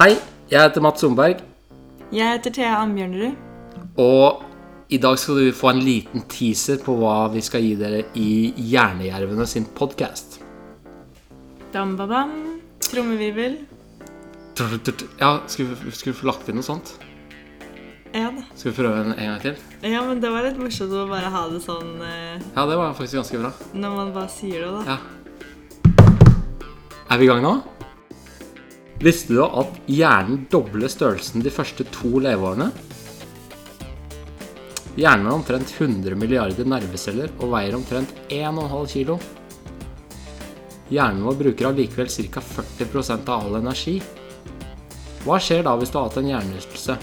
Hei, jeg heter Mats Solberg, Jeg heter Thea Ambjørnerud. og i dag skal du få en liten teaser på hva vi skal gi dere i Hjernejervene sin podkast. Dam-ba-bam. Trommevirvel. Ja, skal vi, skal vi få lagt inn noe sånt? Ja da. Skal vi prøve en, en gang til? Ja, men det var litt morsomt å bare ha det sånn eh, Ja, det var faktisk ganske bra. når man bare sier det, da. Ja. Er vi i gang nå? Visste du at hjernen dobler størrelsen de første to leveårene? Hjernen har omtrent 100 milliarder nerveceller og veier omtrent 1,5 kilo. Hjernen vår bruker allikevel ca. 40% av all energi. Hva skjer da hvis du har hatt en hjernerystelse?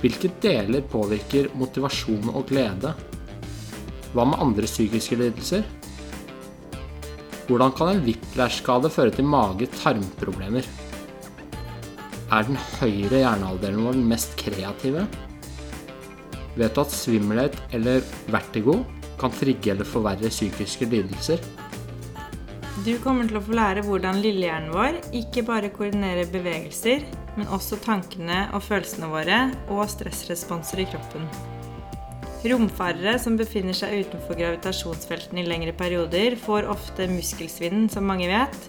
Hvilke deler påvirker motivasjon og glede? Hva med andre psykiske lidelser? Hvordan kan en whiplash-skade føre til mage-tarmproblemer? Er den høyre hjernehalvdelen vår den mest kreative? Vet du at svimmelhet eller vertigo kan trigge eller forverre psykiske lidelser? Du kommer til å få lære hvordan lillehjernen vår ikke bare koordinerer bevegelser, men også tankene og følelsene våre og stressresponser i kroppen. Romfarere som befinner seg utenfor gravitasjonsfeltene i lengre perioder, får ofte muskelsvinn, som mange vet,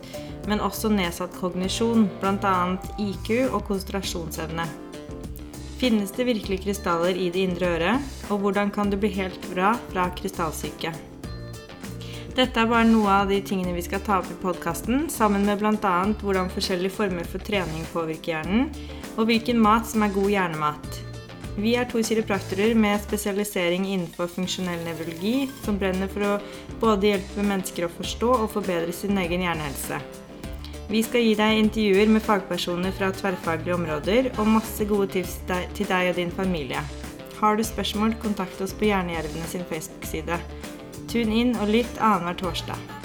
men også nedsatt kognisjon, bl.a. IQ og konsentrasjonsevne. Finnes det virkelig krystaller i det indre øret, og hvordan kan du bli helt bra fra krystallsyke? Dette er bare noe av de tingene vi skal ta opp i podkasten, sammen med bl.a. hvordan forskjellige former for trening påvirker hjernen, og hvilken mat som er god hjernemat. Vi er to kiropraktorer med spesialisering innenfor funksjonell nevrologi, som brenner for å både hjelpe mennesker å forstå og forbedre sin egen hjernehelse. Vi skal gi deg intervjuer med fagpersoner fra tverrfaglige områder og masse gode tips til deg og din familie. Har du spørsmål, kontakt oss på Hjernejervene sin Facebook-side. Tune inn og lytt annenhver torsdag.